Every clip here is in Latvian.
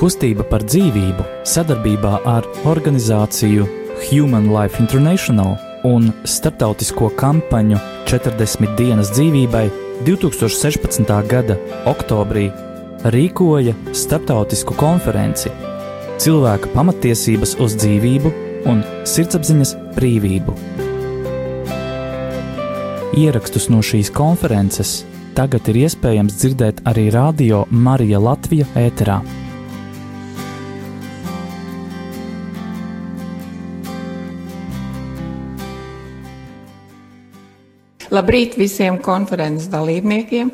Kustība par dzīvību sadarbībā ar organizāciju Human Life International un starptautisko kampaņu 40 dienas dzīvībai 2016. gada oktobrī rīkoja starptautisku konferenci Cilvēka pamatiesības uz dzīvību un sirdsapziņas brīvību. Ierakstus no šīs konferences tagad ir iespējams dzirdēt arī Radio Marija Latvija ēterā. Labrīt visiem konferences dalībniekiem.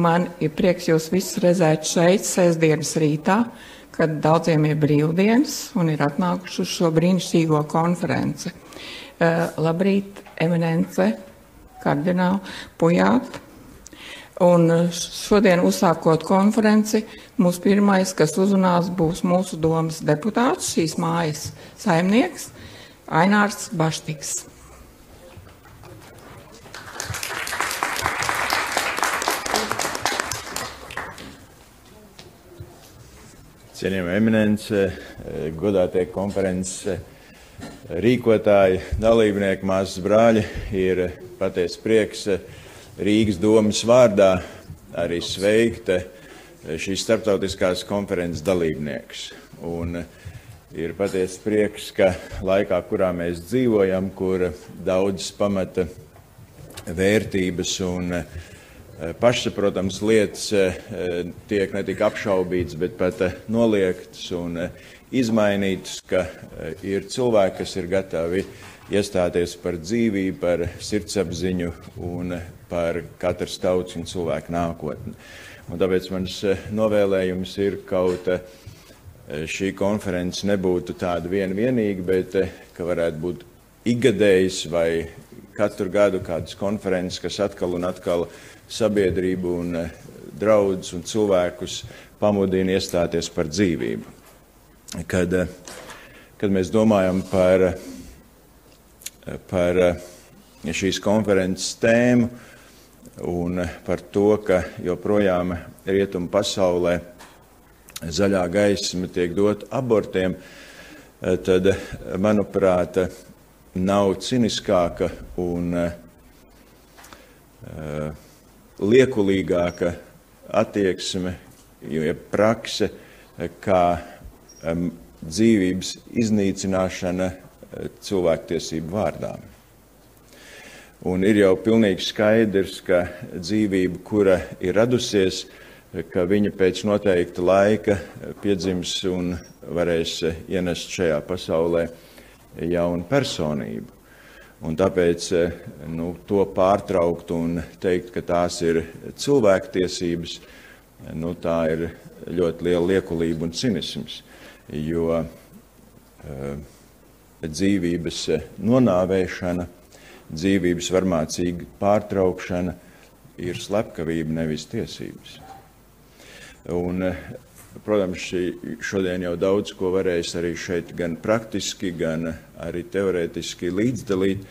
Man ir prieks jūs visus redzēt šeit, sestdienas rītā, kad daudziem ir brīvdienas un ir atnākuši uz šo brīnišķīgo konferenci. Uh, labrīt, eminence, kardināli, pujāt. Un šodien uzsākot konferenci, mūsu pirmais, kas uzrunās, būs mūsu domas deputāts, šīs mājas saimnieks, Ainārs Baštiks. Cienījamie eminence, godātie konferences rīkotāji, dalībnieki, māsas brāļi, ir patiesi prieks Rīgas domas vārdā arī sveikt šīs starptautiskās konferences dalībniekus. Un ir patiesi prieks, ka laikā, kurā mēs dzīvojam, kur daudzas pamata vērtības un uh, Eh, pašsaprotams lietas eh, tiek ne tikai apšaubītas, bet pat eh, noliegtas un izmainītas, ka ir cilvēki, kas ir gatavi iestāties par dzīvību, par sirdsapziņu un par katras tautas un cilvēku nākotni. Un tāpēc mans novēlējums ir kaut šī konference nebūtu tāda viena vienīga, bet ka varētu būt ikgadējs vai katru gadu kādas konferences, kas atkal un atkal sabiedrību un eh, draudus un cilvēkus pamudina iestāties par dzīvību. Kad, eh, kad mēs domājam par, eh, par šīs konferences tēmu un par to, ka joprojām rietumu pasaulē zaļā gaisma tiek dot abortiem, tad, manuprāt, nav ciniskāka un uh, liekulīgāka attieksme, ja prakse, kā um, dzīvības iznīcināšana uh, cilvēktiesību vārdā. Un ir jau pilnīgi skaidrs, ka dzīvība, kura ir radusies, ka viņa pēc noteikta laika piedzims un varēs ienest šajā pasaulē jaunu personību. Un tāpēc eh, nu, to pārtraukt un teikt, ka tās ir cilvēktiesības, nu, tā ir ļoti liela liekulība un cinisms. Jo uh, dzīvības nonāvēšana, dzīvības varmācīga pārtraukšana ir slepkavība, nevis tiesības. Un Protams, šodien jau daudz ko varēs arī šeit gan praktiski, gan arī teorētiski līdzdalīt.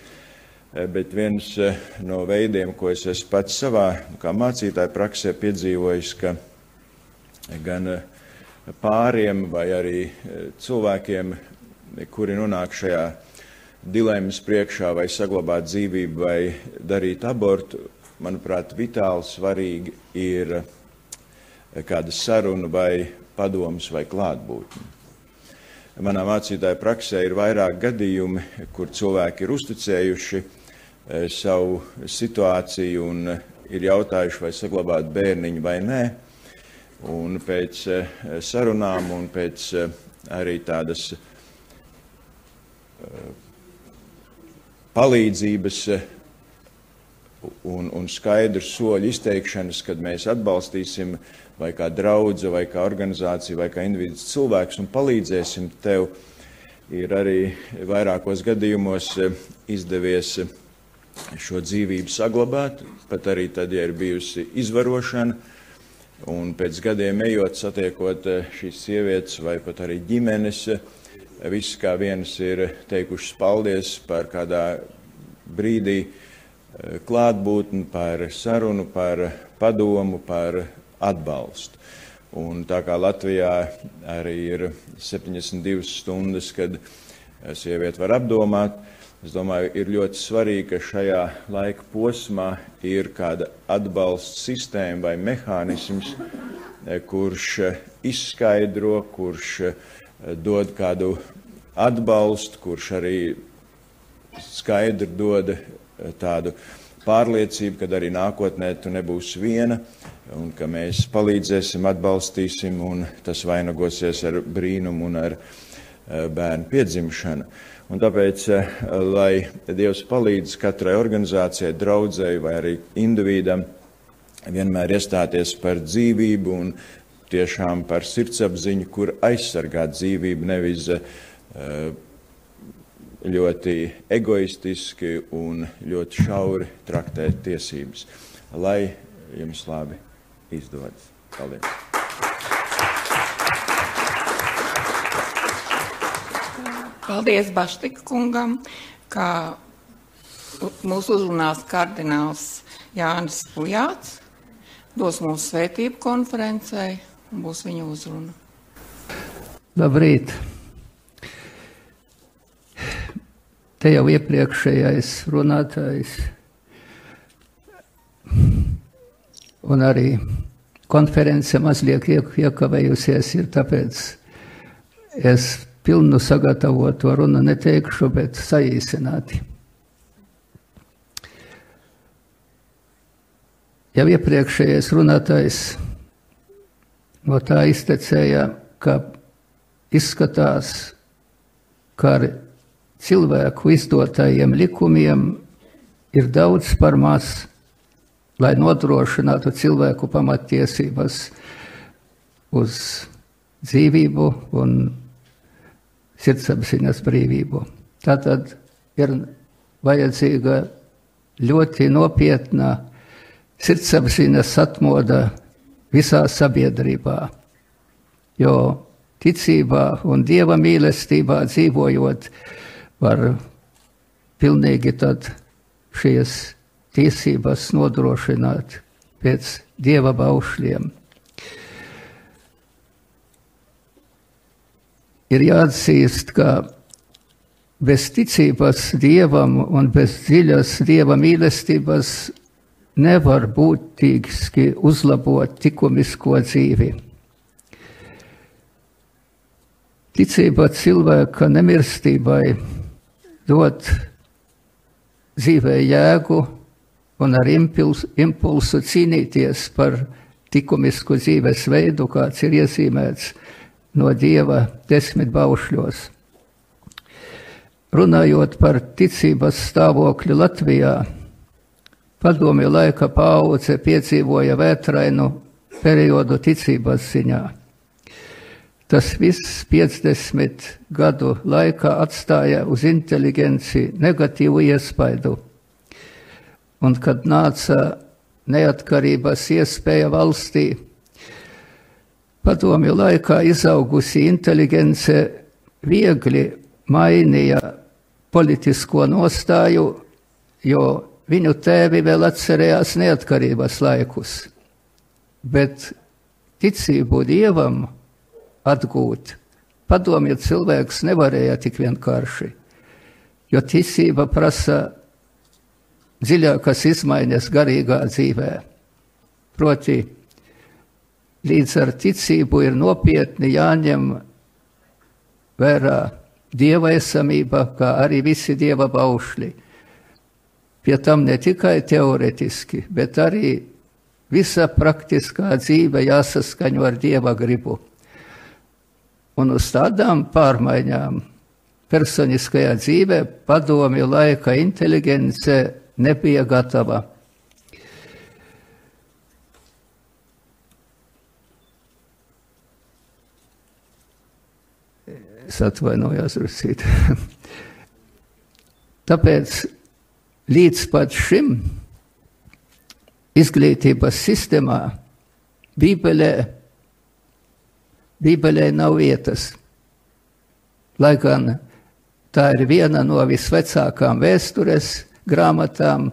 Eh, bet viens eh, no veidiem, ko es esmu pats savā kā mācītāja praksē piedzīvojis, ka gan eh, pāriem vai arī cilvēkiem, kuri nonāk šajā dilemmas priekšā vai saglabāt dzīvību vai darīt abortu, manuprāt, vitāli svarīgi ir kāda saruna vai padoms vai klātbūtne. Manā mācītāja praksē ir vairāk gadījumi, kur cilvēki ir uzticējuši e, savu situāciju un ir jautājuši, vai saglabāt bērniņu vai nē. Un pēc e, sarunām un pēc arī tādas palīdzības un, un skaidru soļu izteikšanas, kad mēs atbalstīsim vai kā draudze, vai kā organizācija, vai kā individuāls cilvēks un palīdzēsim tev, ir arī vairākos gadījumos eh, izdevies eh, šo dzīvību saglabāt, pat arī tad, ja ir bijusi izvarošana. Un pēc gadiem ejot, satiekot eh, šīs sievietes vai pat arī ģimenes, viss kā viens ir teikušas paldies par kādā brīdī klātbūtni, par sarunu, par padomu, par atbalstu. Un tā kā Latvijā arī ir 72 stundas, kad sieviete var apdomāt, es domāju, ir ļoti svarīgi, ka šajā laika posmā ir kāda atbalsta sistēma vai mehānisms, kurš izskaidro, kurš dod kādu atbalstu, kurš arī skaidri dod tādu pārliecību, ka arī nākotnē tu nebūsi viena, un ka mēs palīdzēsim, atbalstīsim, un tas vainagosies ar brīnumu un ar eh, bērnu piedzimšanu. Un tāpēc, eh, lai Dievs palīdz katrai organizācijai, draudzēji vai arī individam vienmēr iestāties par dzīvību un tiešām par sirdsapziņu, kur aizsargāt dzīvību, nevis uh, ļoti egoistiski un ļoti šauri traktēt tiesības. Lai jums labi izdodas. Paldies! Paldies Baštika kungam, kā mūsu uzrunās kardināls Jānis Pujāts, dos mūsu svētību konferencē un būs viņa uzruna. Labrīt! Te jau iepriekšējais runātājs un arī konference mazliet iekavējusies, ir tāpēc es pilnu sagatavoto runu neteikšu, bet saīsināti. Jau iepriekšējais runātājs no tā iztecēja, ka izskatās, ka ar cilvēku izdotajiem likumiem ir daudz par maz, lai nodrošinātu cilvēku pamatiesības uz dzīvību un sirdsapziņas brīvību. Tātad ir vajadzīga ļoti nopietna sirdsapziņas atmoda visā sabiedrībā, jo ticībā un dieva mīlestībā dzīvojot, var pilnīgi tad šīs tiesības nodrošināt pēc dieva baušļiem. Ir jāatzīst, ka bez ticības dievam un bez dziļas dieva mīlestības nevar būtiski uzlabot likumisko dzīvi. Ticība cilvēka nemirstībai dot dzīvē jēgu un ar impulsu, impulsu cīnīties par likumisku dzīvesveidu, kāds ir iezīmēts no Dieva desmit baušļos. Runājot par ticības stāvokli Latvijā, padomju laika paudze piedzīvoja vētrainu periodu ticības ziņā. Tas viss 50 gadu laikā atstāja uz inteligenci negatīvu iespaidu. Un kad nāca neatkarības iespēja valstī, padomju laikā izaugusi inteligence viegli mainīja politisko nostāju, jo viņu tēvi vēl atcerējās neatkarības laikus. Bet ticību dievam atgūt. Padomju cilvēks nevarēja tik vienkārši, jo ticība prasa dziļākas izmaiņas garīgā dzīvē. Proti, līdz ar ticību ir nopietni jāņem vērā dieva esamība, kā arī visi dieva baušļi. Pie tam ne tikai teoretiski, bet arī visa praktiskā dzīve jāsaskaņo ar dieva gribu. Un uz tādām pārmaiņām personiskajā dzīvē padomju laika inteligence nebija gatava. Es atvainojos, Rusīt. Tāpēc līdz pat šim izglītības sistēmā Bībelē Bībelē nav vietas. Lai gan tā ir viena no visvecākām vēstures grāmatām,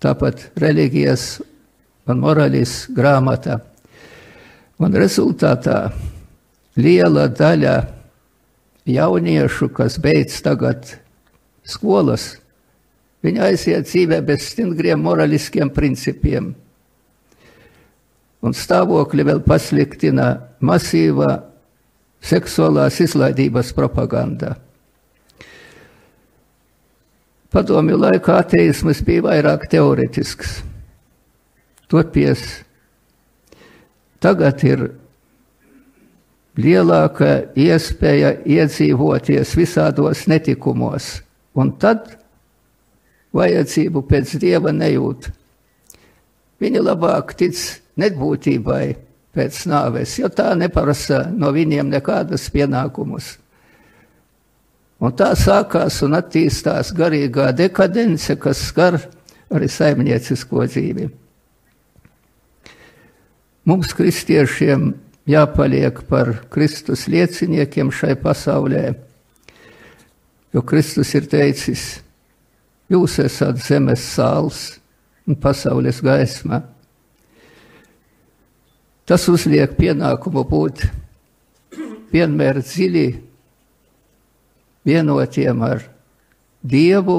tāpat reliģijas un morālis grāmata. Un rezultātā liela daļa jauniešu, kas beidz tagad skolas, viņi aiziet dzīvē bez stingriem moraliskiem principiem. Un stāvokli vēl pasliktina masīva seksuālās izlaidības propaganda. Padomju laikā ateisms bija vairāk teoretisks. Toties tagad ir lielāka iespēja iedzīvoties visādos netikumos, un tad vajadzību pēc dieva nejūt. Viņi labāk tic nebūtībai pēc nāves, jo tā neprasa no viņiem nekādas pienākumus. Un tā sākās un attīstās garīgā dekadence, kas skar arī saimniecisko dzīvi. Mums, kristiešiem, jāpaliek par Kristus lieciniekiem šai pasaulē. Jo Kristus ir teicis, jūs esat zemes sāls un pasaules gaisma. Tas uzliek pienākumu būt vienmēr dziļi vienotiem ar Dievu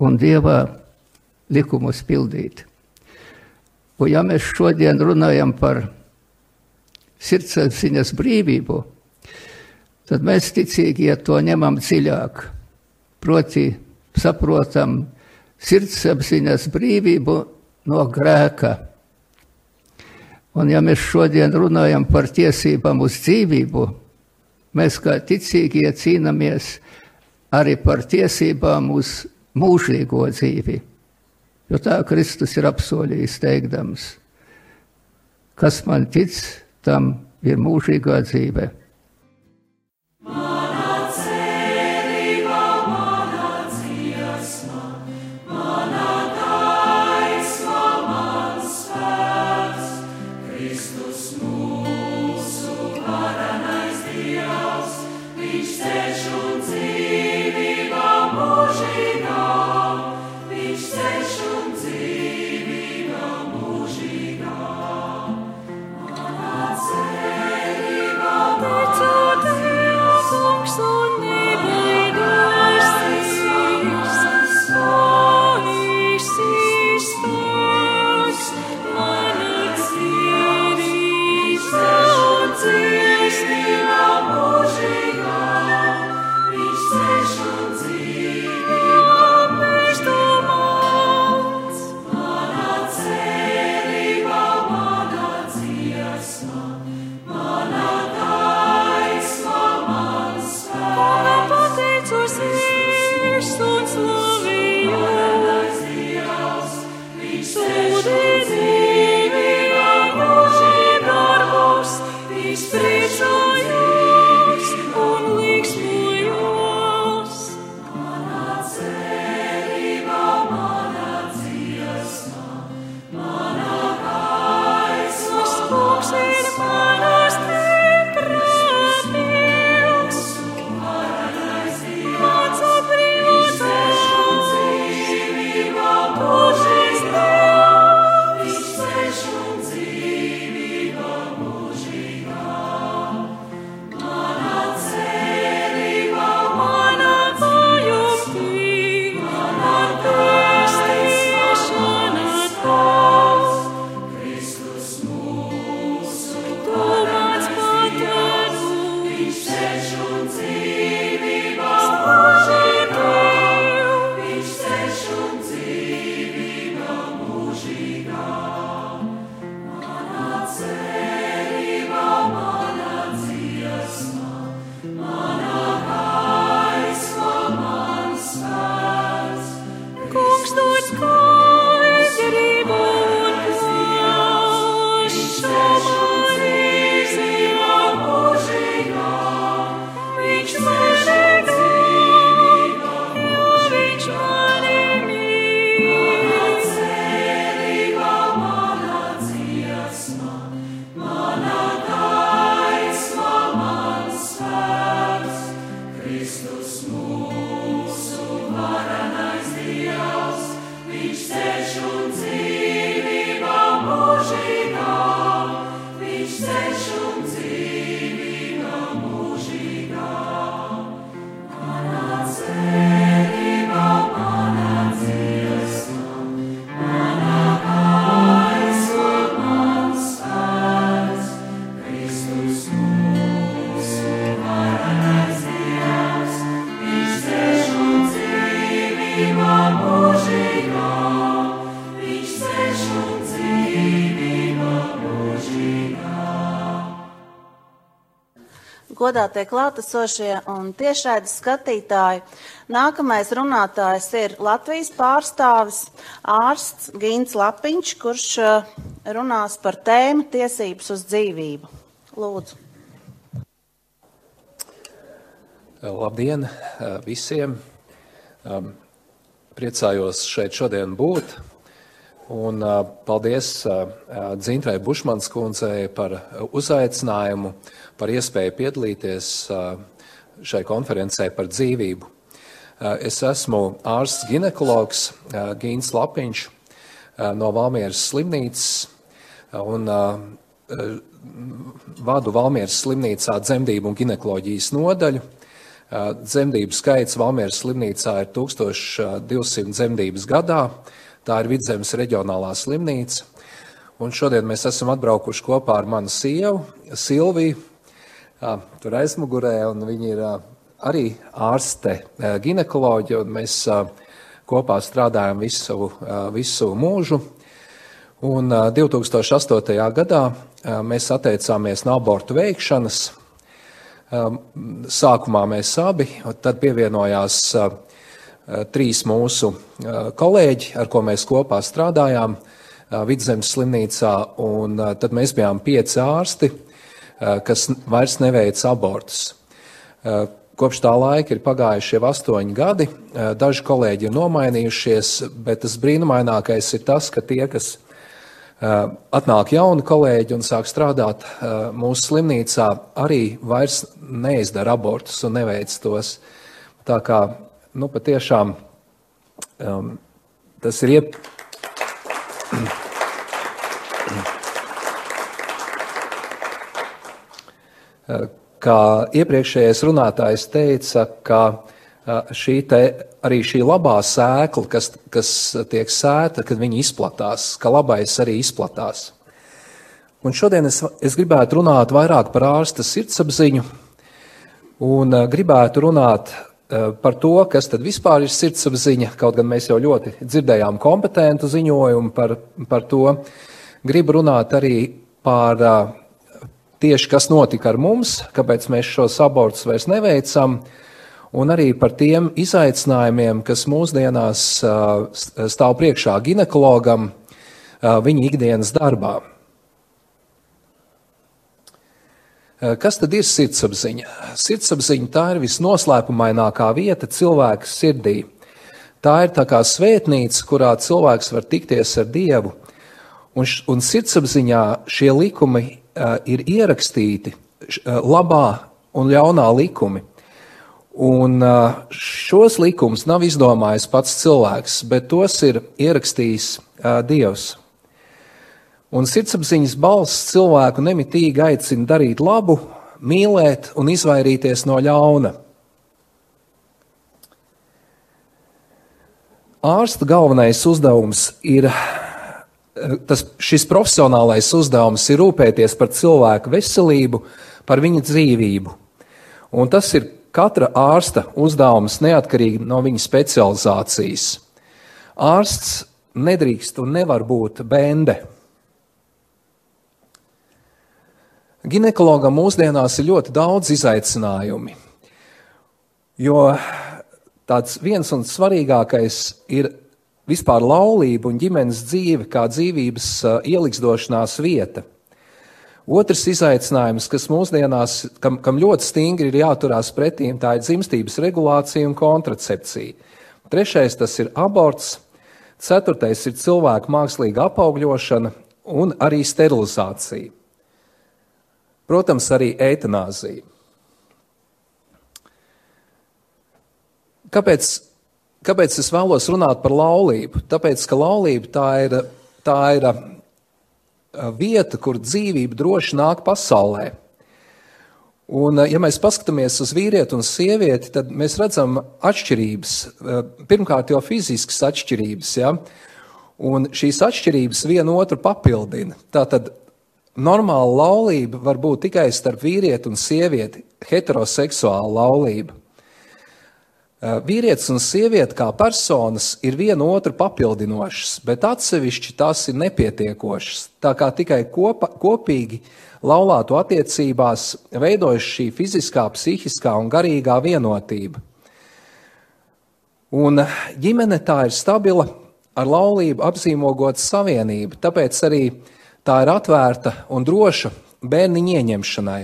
un Dieva likumus pildīt. Un ja mēs šodien runājam par sirdsapziņas brīvību, tad mēs ticīgie to ņemam dziļāk. Proti, saprotam sirdsapziņas brīvību no grēka. Un ja mēs šodien runājam par tiesībām uz dzīvību, mēs kā ticīgie cīnāmies arī par tiesībām uz mūžīgo dzīvi. Jo tā Kristus ir apsolījis teikdams, kas man tic, tam ir mūžīgā dzīve. Godātie klātesošie un tiešraides skatītāji. Nākamais runātājs ir Latvijas pārstāvis ārsts Gīns Lapiņš, kurš uh, runās par tēmu tiesības uz dzīvību. Lūdzu. Labdien visiem! Um, priecājos šeit šodien būt. Un paldies Dzintrai Bušmans kundzei par uzaicinājumu, par iespēju piedalīties šai konferencē par dzīvību. Es esmu ārsts ginekologs Gīns Lapiņš no Valmieras slimnīcas un vadu Valmieras slimnīcā dzemdību un ginekoloģijas nodaļu. Dzemdību skaits Valmieras slimnīcā ir 1200 dzemdības gadā. Uh, Tā ir Vidzemes reģionālā slimnīca. Un šodien mēs esam atbraukuši kopā ar manu sievu, Silviju, tur aizmugurē, un viņa ir arī ārste, ginekoloģija, mēs kopā strādājam visu, visu mūžu. Un 2008. gadā mēs atteicāmies no abortu veikšanas. Sākumā mēs abi, tad pievienojās Eh, trīs mūsu eh, kolēģi, ar ko mēs kopā strādājām eh, Vidzemes slimnīcā, un tad mēs bijām pieci ārsti, kas vairs neveica abortus. Kopš tā laika ir pagājuši jau astoņi gadi, daži kolēģi ir nomainījušies, bet tas brīnumainākais ir tas, ka tie, kas atnāk jauni kolēģi un sāk strādāt mūsu slimnīcā, arī vairs neizdara abortus un neveic tos. Tā kā nu, patiešām um, tas ir iep... Kā iepriekšējais runātājs teica, ka uh, šī te, arī šī labā sēkla, kas, kas tiek sēta, kad viņi izplatās, ka labais arī izplatās. Un šodien es, es gribētu runāt vairāk par ārsta sirdsapziņu un uh, gribētu runāt par to, kas tad vispār ir sirdsapziņa, kaut gan mēs jau ļoti dzirdējām kompetentu ziņojumu par, par to, gribu runāt arī par eh, tieši, kas notika ar mums, kāpēc mēs šos abortus vairs neveicam, un arī par tiem izaicinājumiem, kas mūsdienās eh, stāv priekšā ginekologam viņa ikdienas darbā. Kas tad ir sirdsapziņa? Sirdsapziņa tā ir visnoslēpumainākā vieta cilvēka sirdī. Tā ir tā kā svētnīca, kurā cilvēks var tikties ar Dievu. Un, un sirdsapziņā šie likumi uh, ir ierakstīti, uh, labā un ļaunā likumi. Un uh, šos likumus nav izdomājis pats cilvēks, bet tos ir ierakstījis uh, Dievs. Un sirdsapziņas balss cilvēku nemitīgi aicina darīt labu, mīlēt un izvairīties no ļauna. Ārsta galvenais uzdevums ir, tas, šis profesionālais uzdevums ir rūpēties par cilvēku veselību, par viņa dzīvību. Un tas ir katra ārsta uzdevums neatkarīgi no viņa specializācijas. Ārsts nedrīkst un nevar būt bende. Ginekologam mūsdienās ir ļoti daudz izaicinājumu, jo tāds viens un svarīgākais ir vispār laulība un ģimenes dzīve kā dzīvības ielikstošanās vieta. Otrs izaicinājums, kas mūsdienās, kam, kam ļoti stingri ir jāturās pretī, tā ir dzimstības regulācija un kontracepcija. Trešais tas ir aborts, ceturtais ir cilvēku mākslīga apaugļošana un arī sterilizācija. Protams, arī eitanāzija. Kāpēc, kāpēc es vēlos runāt par laulību? Tāpēc, ka laulība tā ir, tā ir vieta, kur dzīvība droši nāk pasaulē. Un, ja mēs paskatāmies uz vīrieti un sievieti, tad mēs redzam atšķirības. Pirmkārt, jau fiziskas atšķirības, ja? un šīs atšķirības viena otru papildina. Tātad Normāla laulība var būt tikai starp vīrieti un sievieti, heteroseksuāla laulība. Vīrietis un sieviete kā personas ir viena otru papildinošas, bet atsevišķi tās ir nepietiekošas. Tā kā tikai kopa, kopīgi laulāto attiecībās veidojas šī fiziskā, psihiskā un garīgā vienotība. Un ģimene tā ir stabila, ar laulību apzīmogot savienību, tāpēc arī tā ir atvērta un droša bērniņu ieņemšanai.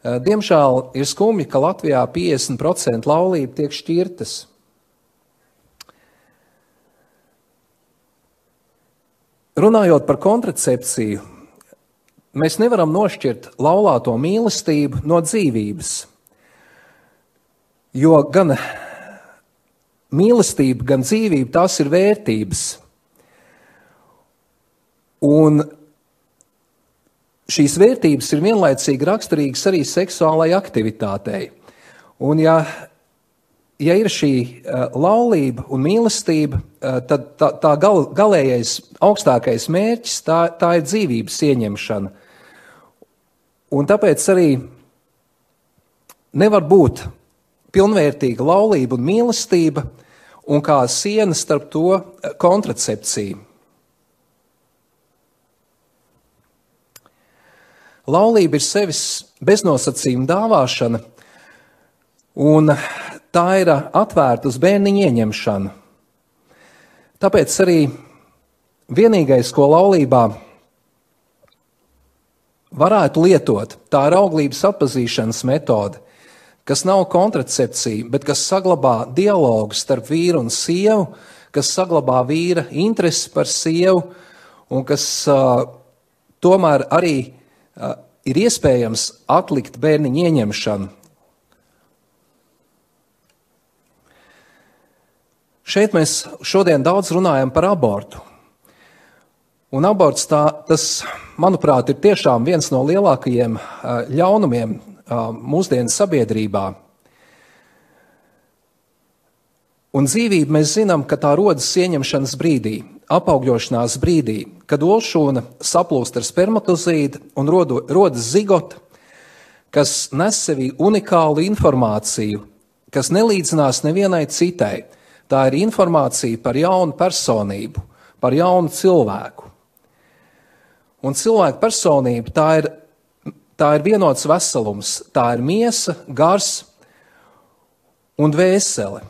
Eh, diemžēl ir skumji, ka Latvijā 50% laulību tiek šķirtas. Runājot par kontracepciju, mēs nevaram nošķirt laulāto mīlestību no dzīvības. Jo gan mīlestība, gan dzīvība tās ir vērtības. Un šīs vērtības ir vienlaicīgi raksturīgas arī seksuālai aktivitātei. Un ja, ja ir šī uh, laulība un mīlestība, uh, tad tā, tā gal, galējais augstākais mērķis tā, tā ir dzīvības ieņemšana. Un tāpēc arī nevar būt pilnvērtīga laulība un mīlestība, un kā siena starp to kontracepcija. Laulība ir sevis beznosacījuma dāvāšana, un tā ir atvērta uz bērniņu ieņemšanu. Tāpēc arī vienīgais, ko laulībā varētu lietot, tā ir auglības atpazīšanas metode, kas nav kontracepcija, bet kas saglabā dialogu starp vīru un sievu, kas saglabā vīra interesi par sievu un kas uh, tomēr arī ir iespējams atlikt bērniņu ieņemšanu. Šeit mēs šodien daudz runājam par abortu. Un aborts, tā, tas, manuprāt, ir tiešām viens no lielākajiem ļaunumiem mūsdienu sabiedrībā. Un dzīvība mēs zinām, ka tā rodas ieņemšanas brīdī, apaugļošanās brīdī, kad olšūna saplūst ar spermatozīdu un rodo, rodas zigota, kas nes sevī unikālu informāciju, kas nelīdzinās nevienai citai. Tā ir informācija par jaunu personību, par jaunu cilvēku. Un cilvēka personība tā ir, tā ir vienots veselums, tā ir miesa, gars un dvēsele.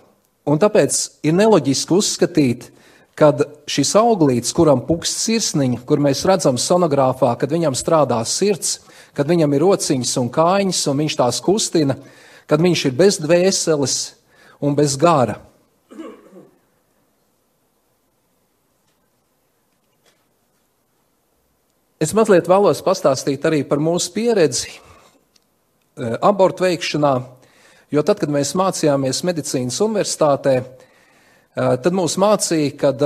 Un tāpēc ir neloģiski uzskatīt, ka šis auglītis, kuram pukst sirsniņa, kur mēs redzam sonogrāfā, kad viņam strādā sirds, kad viņam ir rociņas un kājiņas, un viņš tās kustina, kad viņš ir bez dvēseles un bez gara. Es mazliet vēlos pastāstīt arī par mūsu pieredzi eh, abortu veikšanā. Jo tad, kad mēs mācījāmies medicīnas universitātē, tad mūs mācīja, kad,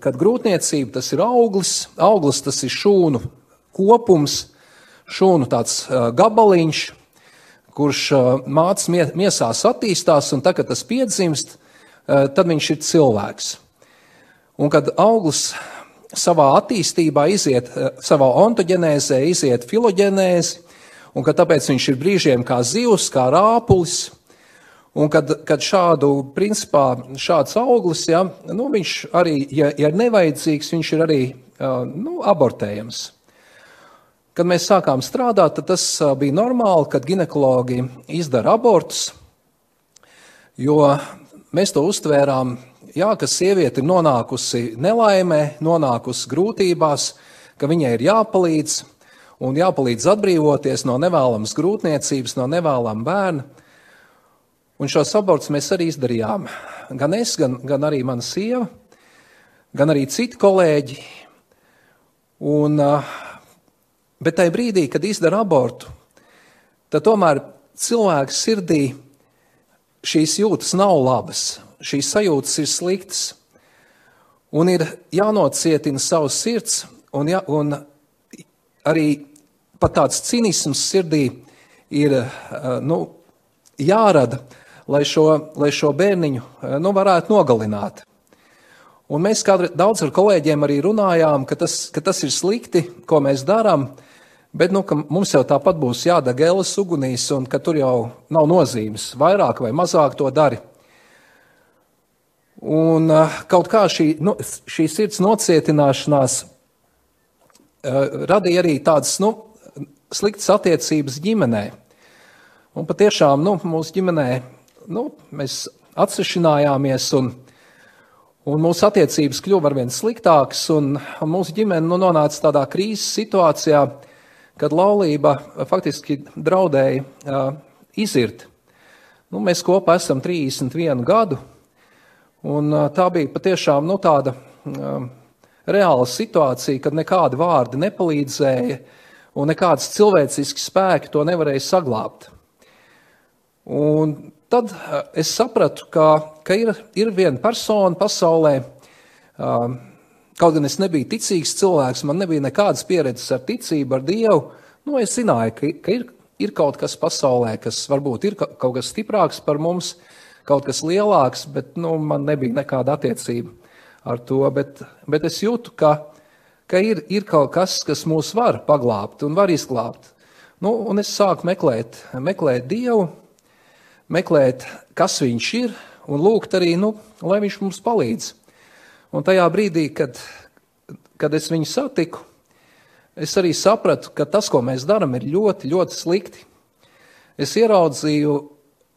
kad grūtniecība tas ir auglis, auglis tas ir šūnu kopums, šūnu tāds gabaliņš, kurš mācīs miesās attīstās, un tad, kad tas piedzimst, tad viņš ir cilvēks. Un kad auglis savā attīstībā iziet, savā ontoģenēzē, iziet filoģenēzi, un ka tāpēc viņš ir brīžiem kā zivs, kā rāpulis. Un kad, kad šādu, principā, šāds auglis, ja, nu, viņš arī, ja, ja ir nevajadzīgs, viņš ir arī nu, abortējams. Kad mēs sākām strādāt, tad tas bija normāli, kad ginekologi izdara abortus, jo mēs to uztvērām, jā, ka sieviete ir nonākusi nelaimē, nonākusi grūtībās, ka viņai ir jāpalīdz, un jāpalīdz atbrīvoties no nevēlamas grūtniecības, no nevēlama bērna. Un šos abortus mēs arī izdarījām. Gan es, gan, gan arī mana sieva, gan arī citi kolēģi. Un, bet tajā brīdī, kad izdara abortu, tad tomēr cilvēka sirdī šīs jūtas nav labas, šīs sajūtas ir sliktas. Un ir jānocietina savs sirds, un, ja, un arī pat tāds cinisms sirdī ir eh, nu, jārada, lai šo, lai šo bērniņu eh, nu, varētu nogalināt. Un mēs kādreiz daudz ar kolēģiem arī runājām, ka tas, ka tas ir slikti, ko mēs darām, Bet nu, mums jau tāpat būs jādeg elas ugunīs, un ka tur jau nav nozīmes. Vairāk vai mazāk to dari. Un uh, kaut kā šī, nu, šī sirds nocietināšanās radīja arī tādas nu, sliktas attiecības ģimenē. Un patiešām nu, mūsu ģimenē nu, mēs atsevišķinājāmies, un, un mūsu attiecības kļuva arvien sliktākas, un, un mūsu ģimene nu, nonāca tādā krīzes situācijā, kad laulība faktiski draudēja uh, izirt. Nu, mēs kopā esam 31 gadu, un uh, tā bija patiešām nu, tāda uh, reāla situācija, kad nekādi vārdi nepalīdzēja, un nekāds cilvēcisks spēki to nevarēja saglabāt. Tad eh, es sapratu, ka, ka ir, ir viena persona pasaulē, um, kaut gan es nebiju ticīgs cilvēks, man nebija nekādas pieredzes ar ticību, ar Dievu. Nu, es zināju, ka, ka ir, ir kaut kas pasaulē, kas varbūt ir kaut kas stiprāks par mums, kaut kas lielāks, bet nu, man nebija nekāda attiecība ar to. Bet, bet es jūtu, ka, ka ir, ir kaut kas, kas mūs var paglābt un var izglābt. Nu, un es sāku meklēt, meklēt Dievu, meklēt, kas viņš ir, un lūgt arī, nu, lai viņš mums palīdz. Un tajā brīdī, kad, kad es viņu satiku, es arī sapratu, ka tas, ko mēs darām, ir ļoti, ļoti slikti. Es ieraudzīju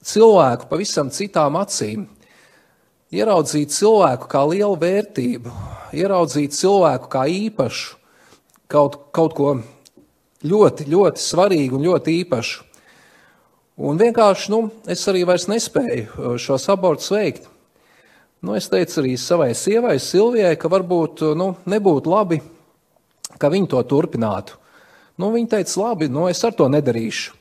cilvēku pavisam citām acīm, ieraudzīju cilvēku kā lielu vērtību, ieraudzīju cilvēku kā īpašu, kaut, kaut ko ļoti, ļoti svarīgu un ļoti īpašu. Un vienkārši nu, es arī nespēju uh, šos abortus veikt. Nu, es teicu arī savai sievai, Silvijai, ka varbūt uh, nu, nebūtu labi, ka viņi to turpinātu. Nu, viņa teica, labi, nu, es ar to nedarīšu.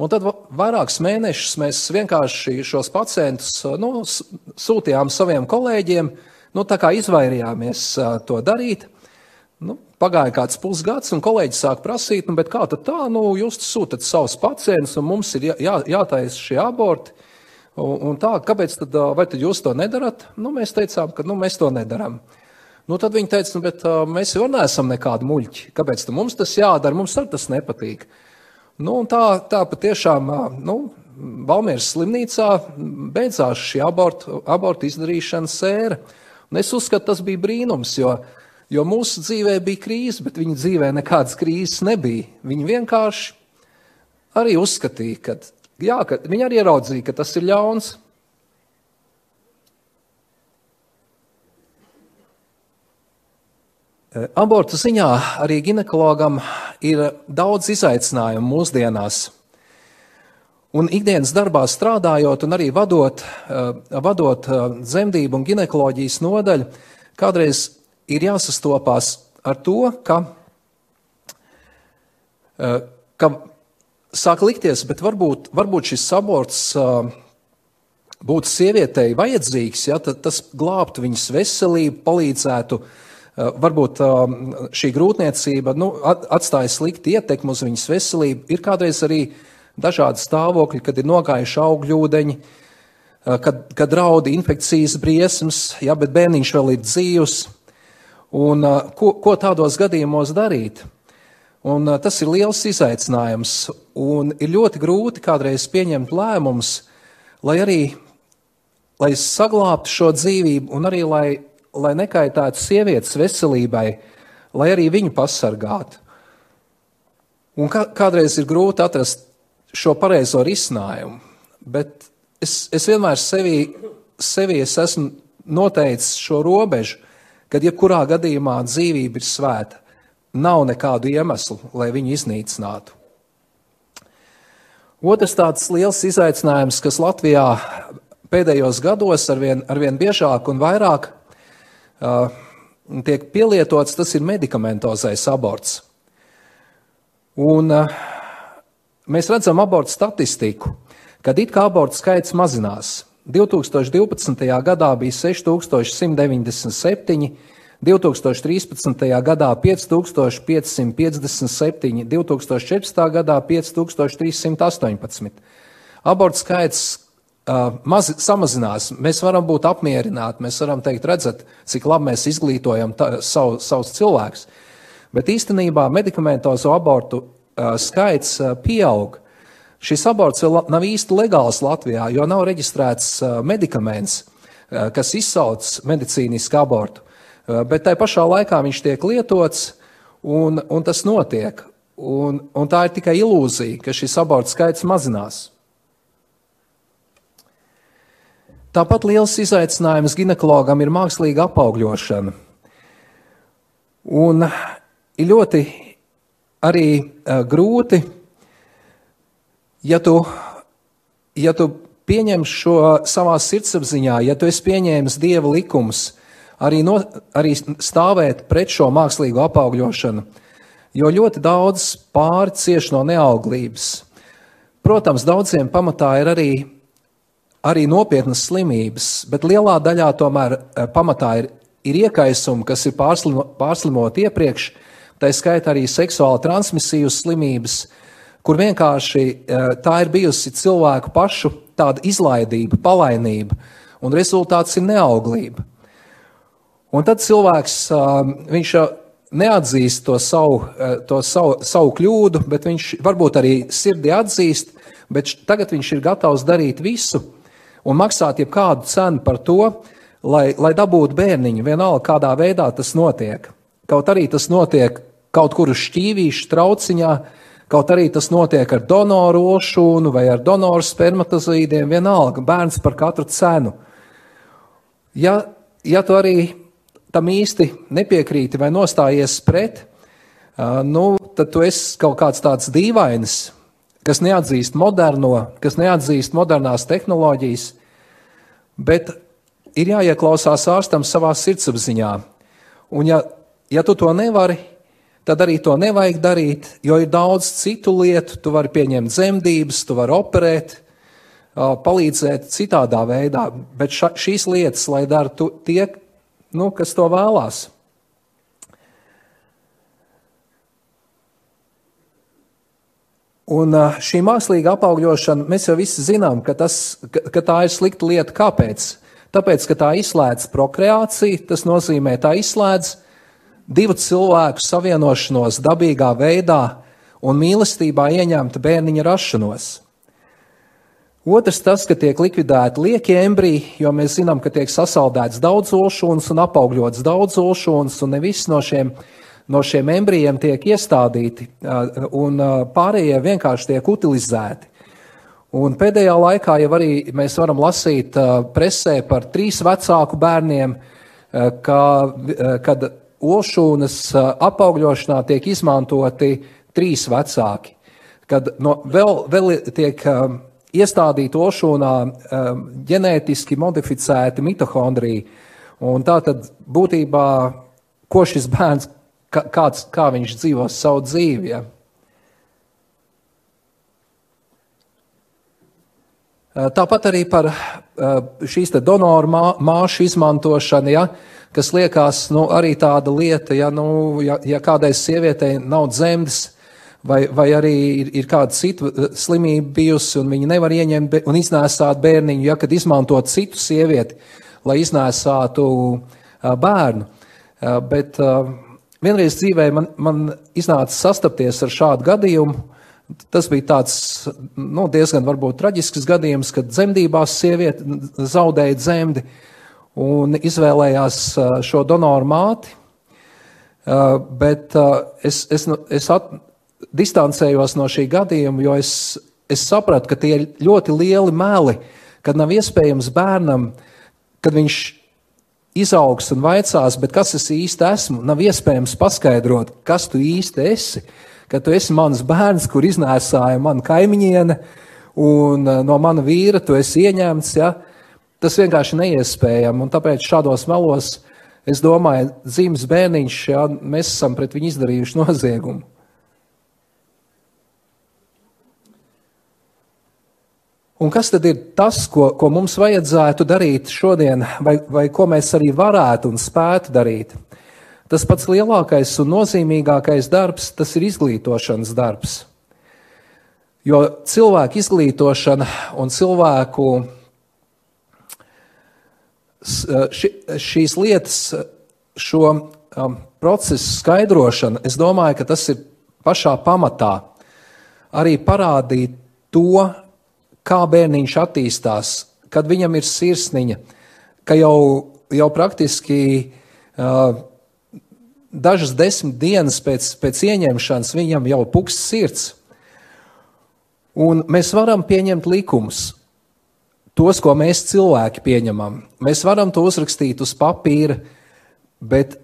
Un tad vairākus mēnešus mēs vienkārši šos pacientus nu, sūtījām saviem kolēģiem, nu, tā kā izvairījāmies to darīt. Nu, pagāja kāds pusgads, un kolēģis sāk prasīt, nu, kā tā, nu, jūs sūtat savus pacientus, un mums ir jā, jā, jātaisa šie aborti. Un, un tā, kāpēc tad, tad jūs to nedarat? Nu, mēs teicām, ka nu, mēs to nedarām. Nu, tad viņi teica, nu, bet mēs jau neesam nekādi muļķi. Kāpēc mums tas jādara? Mums tas nepatīk. Nu, tā, tā patiešām, nu, Valmieras slimnīcā beidzās šī abortu, abortu izdarīšanas sēra. Un es uzskatu, tas bija brīnums, jo Jo mūsu dzīvē bija krīze, bet viņa dzīvē nekādas krīzes nebija. Viņi vienkārši arī uzskatīja, ka, jā, ka viņi arī ieraudzīja, ka tas ir ļauns. Abortu ziņā arī ginekologam ir daudz izaicinājumu mūsdienās. Un ikdienas darbā strādājot un arī vadot, eh, vadot eh, dzemdību un ginekoloģijas nodaļu, kādreiz ir jāsastopās ar to, ka, eh, ka sāk likties, bet varbūt, varbūt šis aborts eh, būtu sievietei vajadzīgs, ja, tas glābtu viņas veselību, palīdzētu. Eh, varbūt šī grūtniecība nu, atstāja sliktu ietekmi uz viņas veselību. Ir kādreiz arī dažādi stāvokļi, kad ir nogājuši augļūdeņi, kad, kad draudi infekcijas briesmas, ja, bet bērniņš vēl ir dzīvs. Un, ko, ko tādos gadījumos darīt? Un, tas ir liels izaicinājums, un ir ļoti grūti kādreiz pieņemt lēmumus, lai arī lai saglabātu šo dzīvību, un arī lai, lai nekaitētu sievietes veselībai, lai arī viņu pasargātu. Un kā, kādreiz ir grūti atrast šo pareizo risinājumu, bet es, es vienmēr sevī, sevī es esmu noteicis šo robežu, kad jebkurā gadījumā dzīvība ir svēta. Nav nekādu iemeslu, lai viņu iznīcinātu. Otrs tāds liels izaicinājums, kas Latvijā pēdējos gados arvien, arvien biežāk un vairāk tiek pielietots, tas ir medikamentozais aborts. Un, uh, mēs redzam abortu statistiku, kad it kā abortu skaits mazinās. 2012. gadā bija 6197, 2013. gadā 5557, 2014. gadā 5318. Abortu skaits maz, samazinās. Mēs varam būt apmierināti, mēs varam teikt, redzat, cik labi mēs izglītojam tā, savu, savus cilvēkus. Bet īstenībā medikamentozo abortu skaits pieaug. Šis aborts vēl nav īsti legāls Latvijā, jo nav reģistrēts medikaments, kas izsauc medicīnisku abortu. Bet tai pašā laikā viņš tiek lietots, un, un tas notiek. Un, un tā ir tikai ilūzija, ka šis abortu skaits mazinās. Tāpat liels izaicinājums ginekologam ir mākslīga apaugļošana. Un ir ļoti arī uh, grūti, ja tu, ja tu pieņem šo savā sirdsapziņā, ja tu esi pieņēmis dieva likumus, arī, no, arī stāvēt pret šo mākslīgo apaugļošanu, jo ļoti daudz pāri cieš no neauglības. Protams, daudziem pamatā ir arī arī nopietnas slimības, bet lielā daļā tomēr eh, pamatā ir, ir iekaisumi, kas ir pārslimo, pārslimot iepriekš, tā skaitā arī seksuāli transmisīvas slimības, kur vienkārši eh, tā ir bijusi cilvēku pašu tāda izlaidība, palainība, un rezultāts ir neauglība. Un tad cilvēks, eh, viņš neatzīst to savu, to savu, savu kļūdu, bet viņš varbūt arī sirdī atzīst, bet tagad viņš ir gatavs darīt visu, un maksāt jebkādu cenu par to, lai, lai dabūtu bērniņu, vienalga kādā veidā tas notiek. Kaut arī tas notiek kaut kur uz šķīvīšu trauciņā, kaut arī tas notiek ar donoru ošūnu vai ar donoru spermatozīdiem, vienalga bērns par katru cenu. Ja, ja tu arī tam īsti nepiekrīti vai nostājies pret, nu, tad tu esi kaut kāds tāds dīvainis, kas neatzīst moderno, kas neatzīst modernās tehnoloģijas, bet ir jāieklausās ārstam savā sirdsapziņā. Un, ja, ja tu to nevari, tad arī to nevajag darīt, jo ir daudz citu lietu. Tu vari pieņemt dzemdības, tu vari operēt, palīdzēt citādā veidā, bet ša, šīs lietas, lai dara tie, nu, kas to vēlās. Un šī mākslīga apaugļošana, mēs jau visi zinām, ka, tas, ka, ka tā ir slikta lieta. Kāpēc? Tāpēc, ka tā izslēdz prokreāciju, tas nozīmē, tā izslēdz divu cilvēku savienošanos dabīgā veidā un mīlestībā ieņemta bērniņa rašanos. Otrs tas, ka tiek likvidēti lieki embriji, jo mēs zinām, ka tiek sasaldēts daudz olšūnas un apaugļots daudz olšūnas, un ne viss no šiem no šiem embrijiem tiek iestādīti, un pārējie vienkārši tiek utilizēti. Un pēdējā laikā jau arī mēs varam lasīt presē par trīs vecāku bērniem, ka, kad olšūnas apaugļošanā tiek izmantoti trīs vecāki. Kad no, vēl, vēl tiek iestādīti olšūnā ģenētiski modificēti mitohondriji, un tā tad būtībā, ko šis bērns kā, kāds, kā viņš dzīvo savu dzīvi. Ja? Tāpat arī par šīs donoru mā, māšu izmantošanu, ja, kas liekas nu, arī tāda lieta, ja, nu, ja, ja kādai sievietei nav dzemdes, vai, vai arī ir, ir kāda cita slimība bijusi, un viņa nevar ieņemt un iznēsāt bērniņu, ja kad izmantot citu sievieti, lai iznēsātu bērnu. Bet Vienreiz dzīvē man, man iznāca sastapties ar šādu gadījumu. Tas bija tāds nu, diezgan varbūt traģisks gadījums, kad dzemdībās sieviete zaudēja dzemdi un izvēlējās šo donoru māti. Bet es, es, es at, distancējos no šī gadījuma, jo es, es sapratu, ka tie ir ļoti lieli meli, kad nav iespējams bērnam, kad viņš izaugs un vaicās, bet kas es īsti esmu, nav iespējams paskaidrot, kas tu īsti esi. Ka tu esi mans bērns, kur iznēsāja mana kaimiņiene, un eh, no mana vīra tu esi ieņemts. Ja? Tas vienkārši neiespējami, un tāpēc šādos melos es domāju, dzīves bērniņš, ja, mēs esam pret viņu izdarījuši noziegumu. Un kas tad ir tas, ko, ko mums vajadzētu darīt šodien, vai, vai ko mēs arī varētu un spētu darīt? Tas pats lielākais un nozīmīgākais darbs, tas ir izglītošanas darbs. Jo cilvēku izglītošana un cilvēku ši, šīs lietas, šo um, procesu skaidrošana, es domāju, ka tas ir pašā pamatā arī parādīt to, kā bērniņš attīstās, kad viņam ir sirsniņa, ka jau, jau praktiski uh, dažas desmit dienas pēc, pēc ieņemšanas viņam jau puks sirds. Un mēs varam pieņemt likumus, tos, ko mēs cilvēki pieņemam. Mēs varam to uzrakstīt uz papīra, bet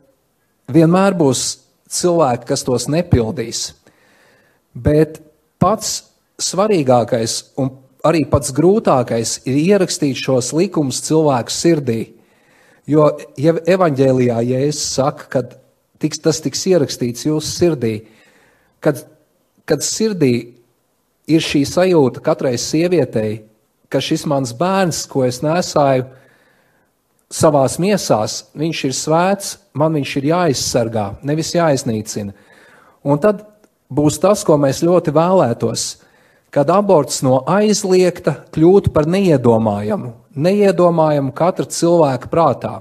vienmēr būs cilvēki, kas tos nepildīs. Bet pats svarīgākais un arī pats grūtākais ir ierakstīt šos likumus cilvēku sirdī. Jo ja evanģēlijā Jēzus saka, ka tiks, tas tiks ierakstīts jūsu sirdī, kad, kad sirdī ir šī sajūta katrai sievietei, ka šis mans bērns, ko es nesāju savās miesās, viņš ir svēts, man viņš ir jāizsargā, nevis jāiznīcina. Un tad būs tas, ko mēs ļoti vēlētos kad aborts no aizliegta kļūtu par neiedomājamu, neiedomājamu katra cilvēka prātā.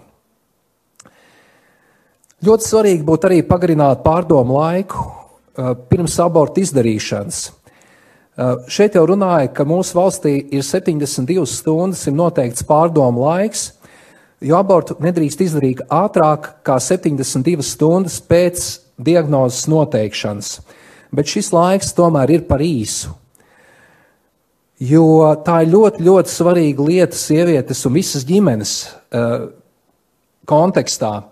Ļoti svarīgi būtu arī pagarināt pārdomu laiku uh, pirms abortu izdarīšanas. Uh, šeit jau runāja, ka mūsu valstī ir 72 stundas, ir noteikts pārdomu laiks, jo abortu nedrīkst izdarīt ātrāk kā 72 stundas pēc diagnozes noteikšanas. Bet šis laiks tomēr ir par īsu. Jo tā ir ļoti, ļoti svarīga lieta sievietes un visas ģimenes uh, kontekstā.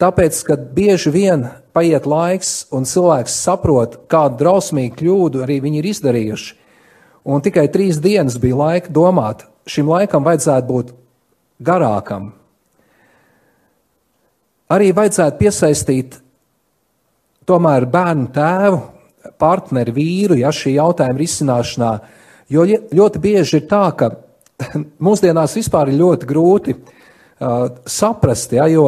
Tāpēc, kad bieži vien paiet laiks un cilvēks saprot, kādu drausmīgu kļūdu arī viņi ir izdarījuši, un tikai trīs dienas bija laika domāt, šim laikam vajadzētu būt garākam. Arī vajadzētu piesaistīt tomēr bērnu tēvu partneri, vīru, ja šī jautājuma risināšanā. Jo ļoti bieži ir tā, ka mūsdienās vispār ir ļoti grūti uh, saprast, ja, jo,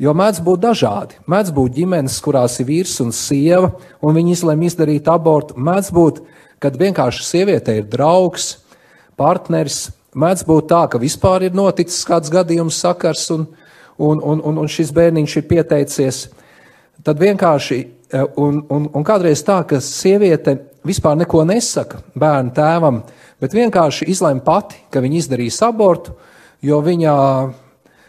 jo mēdz būt dažādi. Mēdz būt ģimenes, kurās ir vīrs un sieva, un viņi izlēma izdarīt abortu. Mēdz būt, kad vienkārši sieviete ir draugs, partneris. Mēdz būt tā, ka vispār ir noticis kāds gadījums sakars, un, un, un, un, šis bērniņš ir pieteicies. Tad vienkārši un, un, un kādreiz tā, ka sieviete vispār neko nesaka bērnu tēvam, bet vienkārši izlēma pati, ka viņa izdarīs abortu, jo viņa,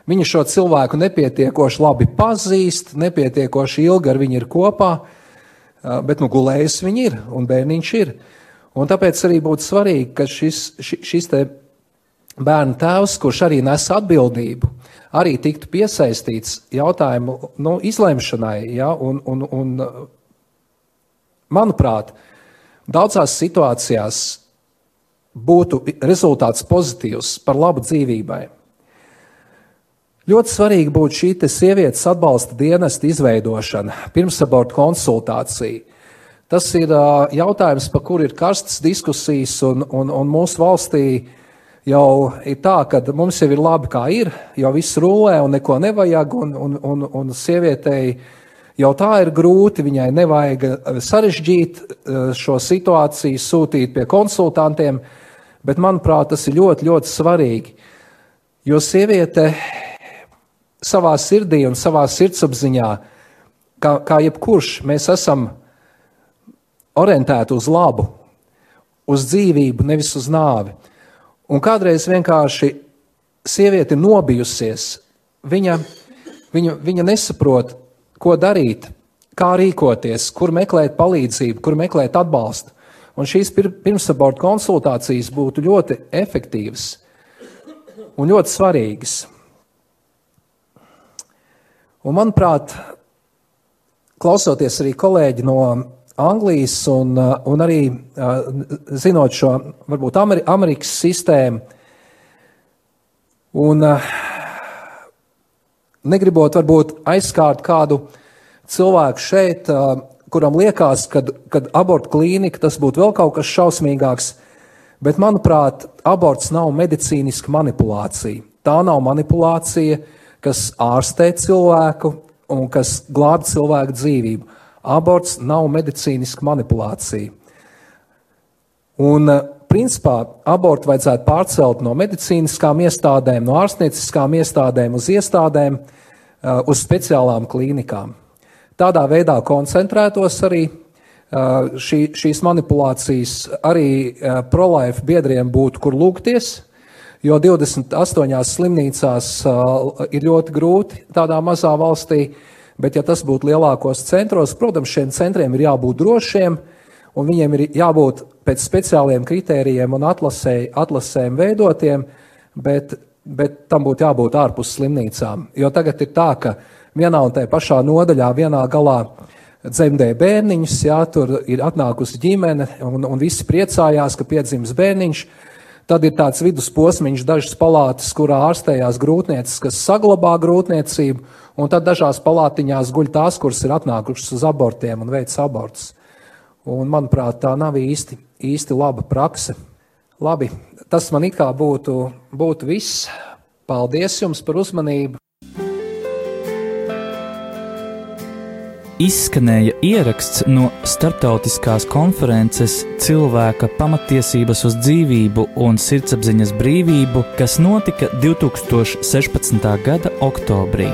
viņa šo cilvēku nepietiekoši labi pazīst, nepietiekoši ilgi ar viņu ir kopā, eh, bet nu, gulējis viņa ir un bērniņš ir. Un tāpēc arī būtu svarīgi, ka šis, šis bērnu tēvs, kurš arī nes atbildību, arī tiktu piesaistīts jautājumu nu, izlemšanai. Ja, un, un, un, manuprāt, daudzās situācijās būtu rezultāts pozitīvs par labu dzīvībai. Ļoti svarīgi būtu šī sievietes atbalsta dienesta izveidošana, pirmsabortu konsultācija. Tas ir jautājums, par kuru ir karstas diskusijas, un, un, un mūsu valstī uh, jau ir tā, ka mums jau ir labi, kā ir, jau viss rulē un neko nevajag, un, un, un, un sievietei jau tā ir grūti, viņai nevajag eh, sarežģīt eh, šo situāciju, sūtīt pie konsultantiem, bet manuprāt, tas ir ļoti, ļoti svarīgi. Jo sieviete savā sirdī un savā sirdsapziņā, kā, kā jebkurš, mēs esam orientēti uz labu, uz dzīvību, nevis uz nāvi. Un kādreiz vienkārši sieviete nobijusies, viņa, viņa, viņa nesaprot, ko darīt, kā rīkoties, kur meklēt palīdzību, kur meklēt atbalstu. Un šīs pirmsabortu konsultācijas būtu ļoti efektīvas un ļoti svarīgas. Un, manuprāt, klausoties arī kolēģi no Anglijas un, uh, un arī uh, zinot šo varbūt Ameri Amerikas sistēmu. Un uh, negribot varbūt aizskārt kādu cilvēku šeit, kuram liekas, ka abortu klīnika tas būtu vēl kaut kas šausmīgāks, bet manuprāt, aborts nav medicīniska manipulācija. Tā nav manipulācija, kas ārstē cilvēku un kas glāb cilvēku dzīvību. Aborts nav medicīniska manipulācija. Un, eh, principā, abortu vajadzētu pārcelt no medicīniskām iestādēm, no ārstnieciskām iestādēm uz iestādēm, eh, uz speciālām klīnikām. Tādā veidā koncentrētos arī šī, šīs manipulācijas arī prolaifu biedriem būtu, kur lūgties, jo 28 slimnīcās ir ļoti grūti tādā mazā valstī, bet ja tas būtu lielākos centros, protams, šiem centriem ir jābūt drošiem, un viņiem ir jābūt pēc speciāliem kritērijiem un atlasē, atlasēm veidotiem, bet, bet tam būtu jābūt ārpus slimnīcām. Jo tagad ir tā, ka vienā un tajā pašā nodaļā, vienā galā dzemdē bērniņus, jā, tur ir atnākusi ģimene, un, un visi priecājās, ka piedzims bērniņš. Tad ir tāds vidusposmiņš, dažas palātas, kurā ārstējās grūtniecis, kas saglabā grūtniecību, un tad dažās palātiņās guļ tās, kuras ir atnākušas uz abortiem un veids abortus. Un, manuprāt, tā nav īsti, īsti laba prakse. Labi, tas man it kā būtu, būtu viss. Paldies jums par uzmanību! Izskanēja ieraksts no starptautiskās konferences Cilvēka pamatiesības uz dzīvību un sirdsapziņas brīvību, kas notika 2016. gada oktobrī.